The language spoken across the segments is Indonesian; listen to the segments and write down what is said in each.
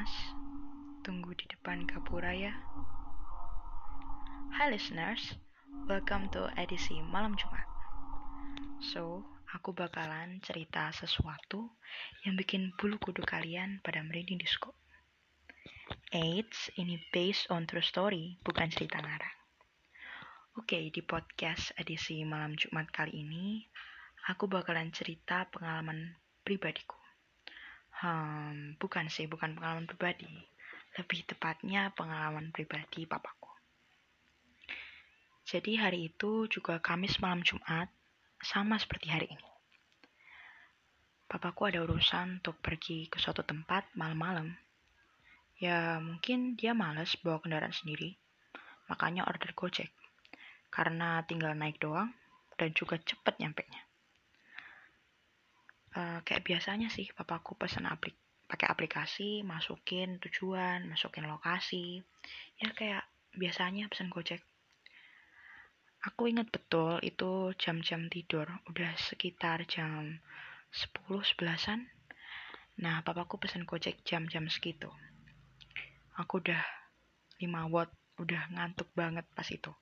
Mas, tunggu di depan Gapura ya. Hai listeners, welcome to edisi malam Jumat. So, aku bakalan cerita sesuatu yang bikin bulu kudu kalian pada merinding disco. Eits, ini based on true story, bukan cerita ngarang. Oke, di podcast edisi malam Jumat kali ini, aku bakalan cerita pengalaman pribadiku. Hmm, bukan sih, bukan pengalaman pribadi. Lebih tepatnya pengalaman pribadi papaku. Jadi hari itu juga Kamis malam Jumat, sama seperti hari ini. Papaku ada urusan untuk pergi ke suatu tempat malam-malam. Ya mungkin dia males bawa kendaraan sendiri, makanya order Gojek. Karena tinggal naik doang dan juga cepet nyampe nya uh, kayak biasanya sih papaku pesan aplik pakai aplikasi masukin tujuan masukin lokasi. Ya kayak biasanya pesan gojek. Aku ingat betul itu jam-jam tidur udah sekitar jam 10 sebelasan. Nah papaku pesan gojek jam-jam segitu. Aku udah 5 watt udah ngantuk banget pas itu.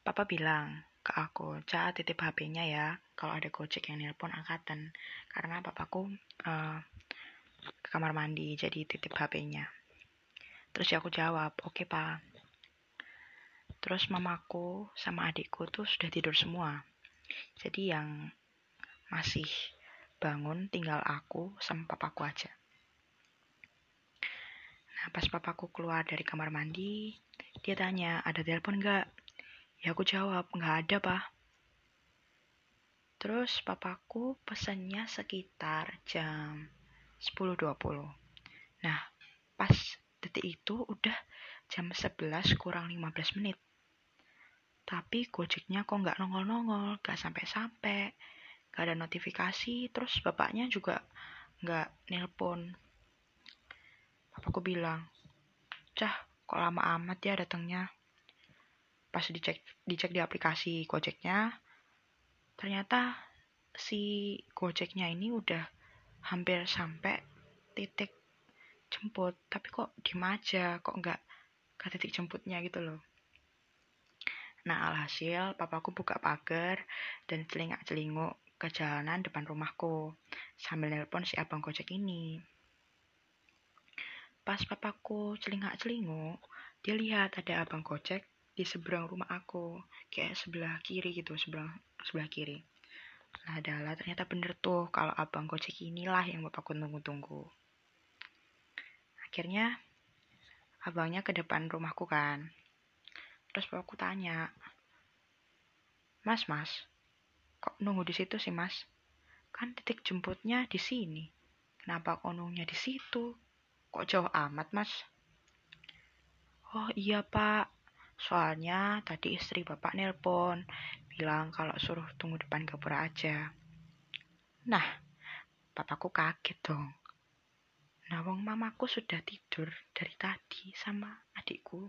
Papa bilang ke aku, Ca titip HP-nya ya, kalau ada gojek yang nelpon angkatan. Karena papaku uh, ke kamar mandi, jadi titip HP-nya. Terus ya aku jawab, oke okay, pak. Terus mamaku sama adikku tuh sudah tidur semua. Jadi yang masih bangun tinggal aku sama papaku aja. Nah pas papaku keluar dari kamar mandi, dia tanya, ada telepon nggak? Ya aku jawab, nggak ada pak. Terus papaku pesannya sekitar jam 10.20. Nah, pas detik itu udah jam 11 kurang 15 menit. Tapi gojeknya kok nggak nongol-nongol, nggak sampai-sampai, nggak ada notifikasi, terus bapaknya juga nggak nelpon. Papaku bilang, cah kok lama amat ya datangnya pas dicek dicek di aplikasi Gojeknya ternyata si Gojeknya ini udah hampir sampai titik jemput. Tapi kok di aja kok nggak ke titik jemputnya gitu loh. Nah alhasil papaku buka pagar dan celingak celinguk ke jalanan depan rumahku sambil nelpon si abang gojek ini. Pas papaku celingak celinguk dia lihat ada abang gojek di seberang rumah aku kayak sebelah kiri gitu seberang sebelah kiri. Nah adalah ternyata bener tuh kalau abang gojek inilah yang bapakku tunggu-tunggu. Akhirnya abangnya ke depan rumahku kan. Terus bapakku tanya mas mas kok nunggu di situ sih mas? Kan titik jemputnya di sini. Kenapa kok nunggunya di situ? Kok jauh amat mas? Oh iya pak Soalnya tadi istri bapak nelpon, bilang kalau suruh tunggu depan gapura aja. Nah, papaku kaget dong. Nah, wong mamaku sudah tidur dari tadi sama adikku.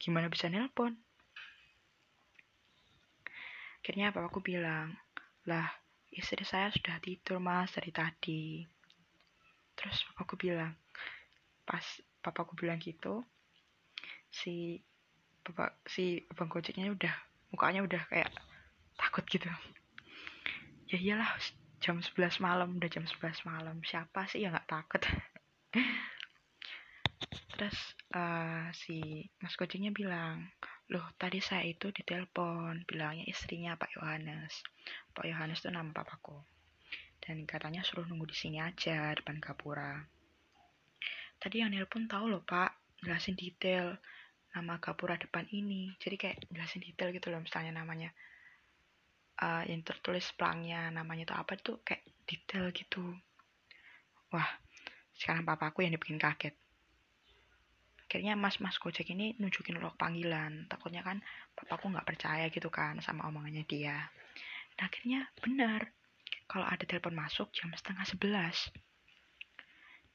Gimana bisa nelpon? Akhirnya papaku bilang, lah istri saya sudah tidur mas dari tadi. Terus papaku bilang, pas papaku bilang gitu, si bapak si abang gojeknya udah mukanya udah kayak takut gitu. Ya iyalah jam 11 malam udah jam 11 malam. Siapa sih yang nggak takut? Terus uh, si mas gojeknya bilang loh tadi saya itu ditelepon bilangnya istrinya Pak Yohanes. Pak Yohanes itu nama papaku. Dan katanya suruh nunggu di sini aja depan gapura. Tadi yang nelpon tahu loh Pak jelasin detail nama gapura depan ini. Jadi kayak jelasin detail gitu loh misalnya namanya uh, yang tertulis pelangnya namanya itu apa tuh kayak detail gitu. Wah sekarang papaku yang dibikin kaget. Akhirnya mas-mas gojek ini nunjukin log panggilan. Takutnya kan papaku nggak percaya gitu kan sama omongannya dia. Nah, akhirnya benar kalau ada telepon masuk jam setengah sebelas.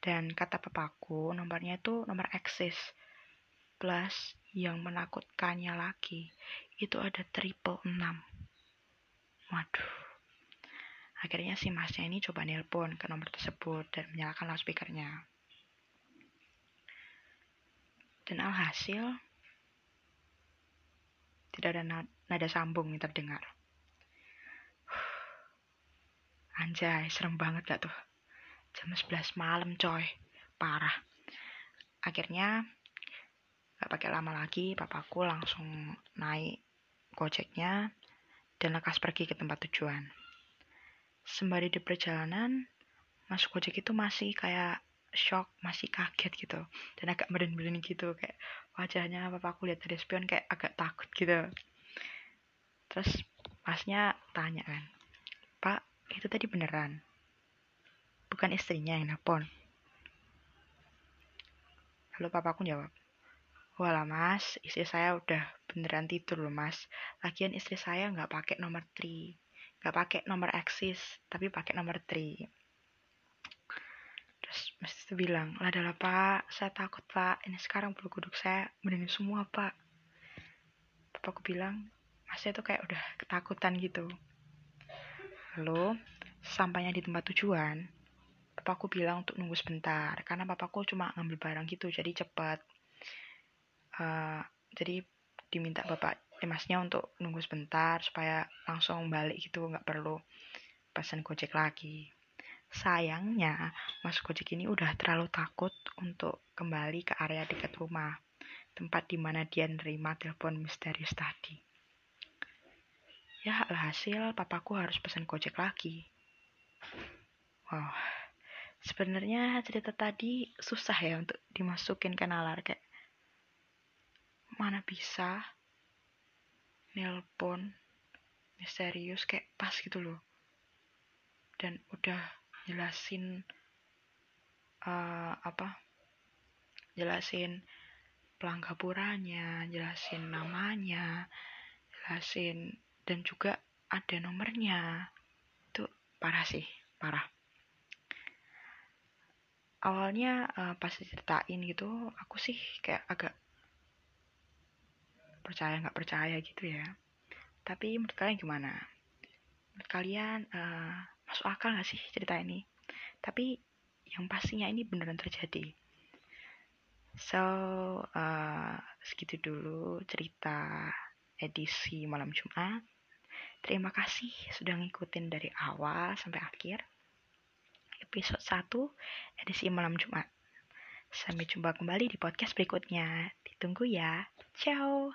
Dan kata papaku nomornya itu nomor eksis yang menakutkannya lagi itu ada triple enam waduh Akhirnya si masnya ini coba nelpon ke nomor tersebut dan menyalakan loudspeakernya. Dan alhasil, tidak ada nada sambung yang terdengar. Anjay, serem banget gak tuh? Jam 11 malam coy, parah. Akhirnya, gak pakai lama lagi, papaku langsung naik gojeknya dan lekas pergi ke tempat tujuan. Sembari di perjalanan, masuk gojek itu masih kayak shock, masih kaget gitu. Dan agak meren-meren gitu, kayak wajahnya papaku lihat dari spion kayak agak takut gitu. Terus masnya tanya kan, Pak, itu tadi beneran? Bukan istrinya yang nelpon. Lalu papaku jawab, Walah mas, istri saya udah beneran tidur loh mas. Lagian istri saya nggak pakai nomor 3, nggak pakai nomor eksis, tapi pakai nomor 3. Terus mas itu bilang, lah adalah pak, saya takut pak, ini sekarang bulu kuduk saya merinding semua pak. Papaku bilang, mas itu kayak udah ketakutan gitu. Lalu, sampainya di tempat tujuan, papaku bilang untuk nunggu sebentar, karena papaku cuma ngambil barang gitu, jadi cepat uh, jadi diminta bapak emasnya untuk nunggu sebentar supaya langsung balik gitu nggak perlu pesan gojek lagi. Sayangnya mas gojek ini udah terlalu takut untuk kembali ke area dekat rumah tempat di mana dia nerima telepon misterius tadi. Ya alhasil papaku harus pesan gojek lagi. Wow sebenarnya cerita tadi susah ya untuk dimasukin ke nalar kayak mana bisa nelpon misterius kayak pas gitu loh. Dan udah jelasin uh, apa jelasin pelanggapurannya jelasin namanya jelasin dan juga ada nomornya. Itu parah sih parah. Awalnya uh, pas diceritain gitu aku sih kayak agak percaya nggak percaya gitu ya tapi menurut kalian gimana menurut kalian uh, masuk akal nggak sih cerita ini tapi yang pastinya ini beneran terjadi so uh, segitu dulu cerita edisi malam Jumat terima kasih sudah ngikutin dari awal sampai akhir episode 1 edisi malam Jumat Sampai jumpa kembali di podcast berikutnya. Ditunggu ya. Ciao.